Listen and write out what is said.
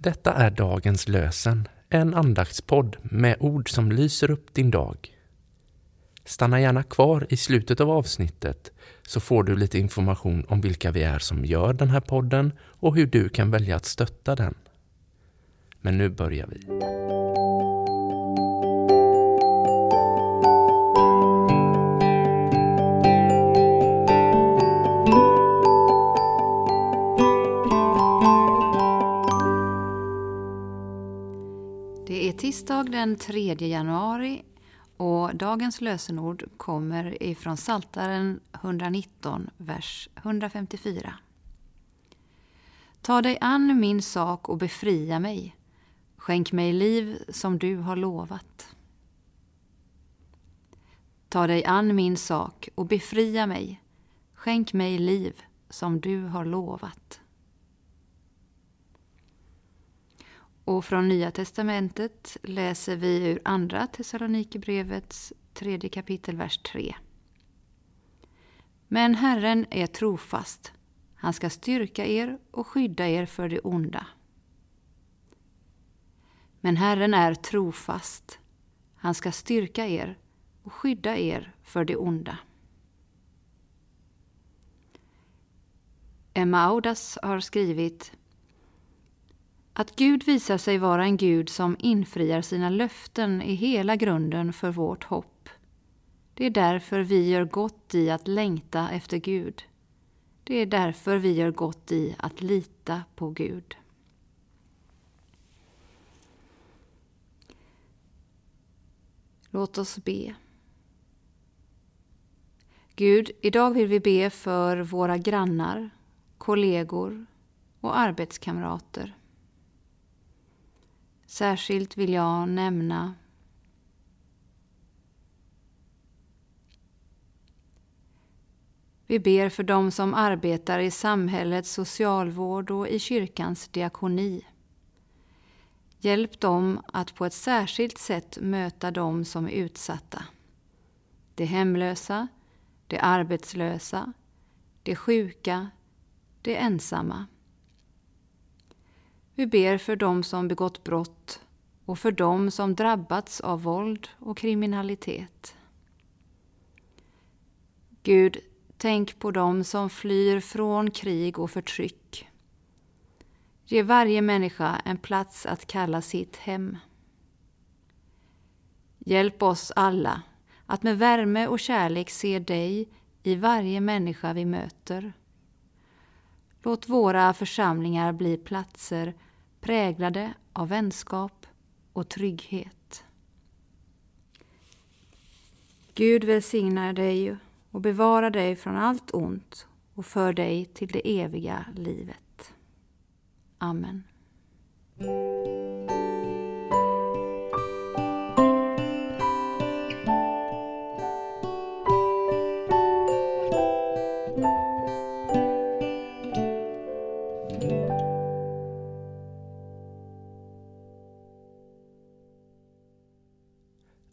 Detta är dagens lösen, en andaktspodd med ord som lyser upp din dag. Stanna gärna kvar i slutet av avsnittet så får du lite information om vilka vi är som gör den här podden och hur du kan välja att stötta den. Men nu börjar vi. Det är tisdag den 3 januari och dagens lösenord kommer ifrån Saltaren 119, vers 154. Ta dig an min sak och befria mig. Skänk mig liv som du har lovat. Ta dig an min sak och befria mig. Skänk mig liv som du har lovat. Och från Nya testamentet läser vi ur Andra Thessalonikerbrevets tredje kapitel, vers 3. Men Herren är trofast. Han ska styrka er och skydda er för det onda. Men Herren är trofast. Han ska styrka er och skydda er för det onda. Emma Audas har skrivit att Gud visar sig vara en Gud som infriar sina löften är hela grunden för vårt hopp. Det är därför vi gör gott i att längta efter Gud. Det är därför vi gör gott i att lita på Gud. Låt oss be. Gud, idag vill vi be för våra grannar, kollegor och arbetskamrater. Särskilt vill jag nämna Vi ber för dem som arbetar i samhällets socialvård och i kyrkans diakoni. Hjälp dem att på ett särskilt sätt möta dem som är utsatta. De hemlösa, de arbetslösa, de sjuka, de ensamma. Vi ber för dem som begått brott och för dem som drabbats av våld och kriminalitet. Gud, tänk på dem som flyr från krig och förtryck. Ge varje människa en plats att kalla sitt hem. Hjälp oss alla att med värme och kärlek se dig i varje människa vi möter. Låt våra församlingar bli platser präglade av vänskap och trygghet. Gud välsignar dig och bevarar dig från allt ont och för dig till det eviga livet. Amen.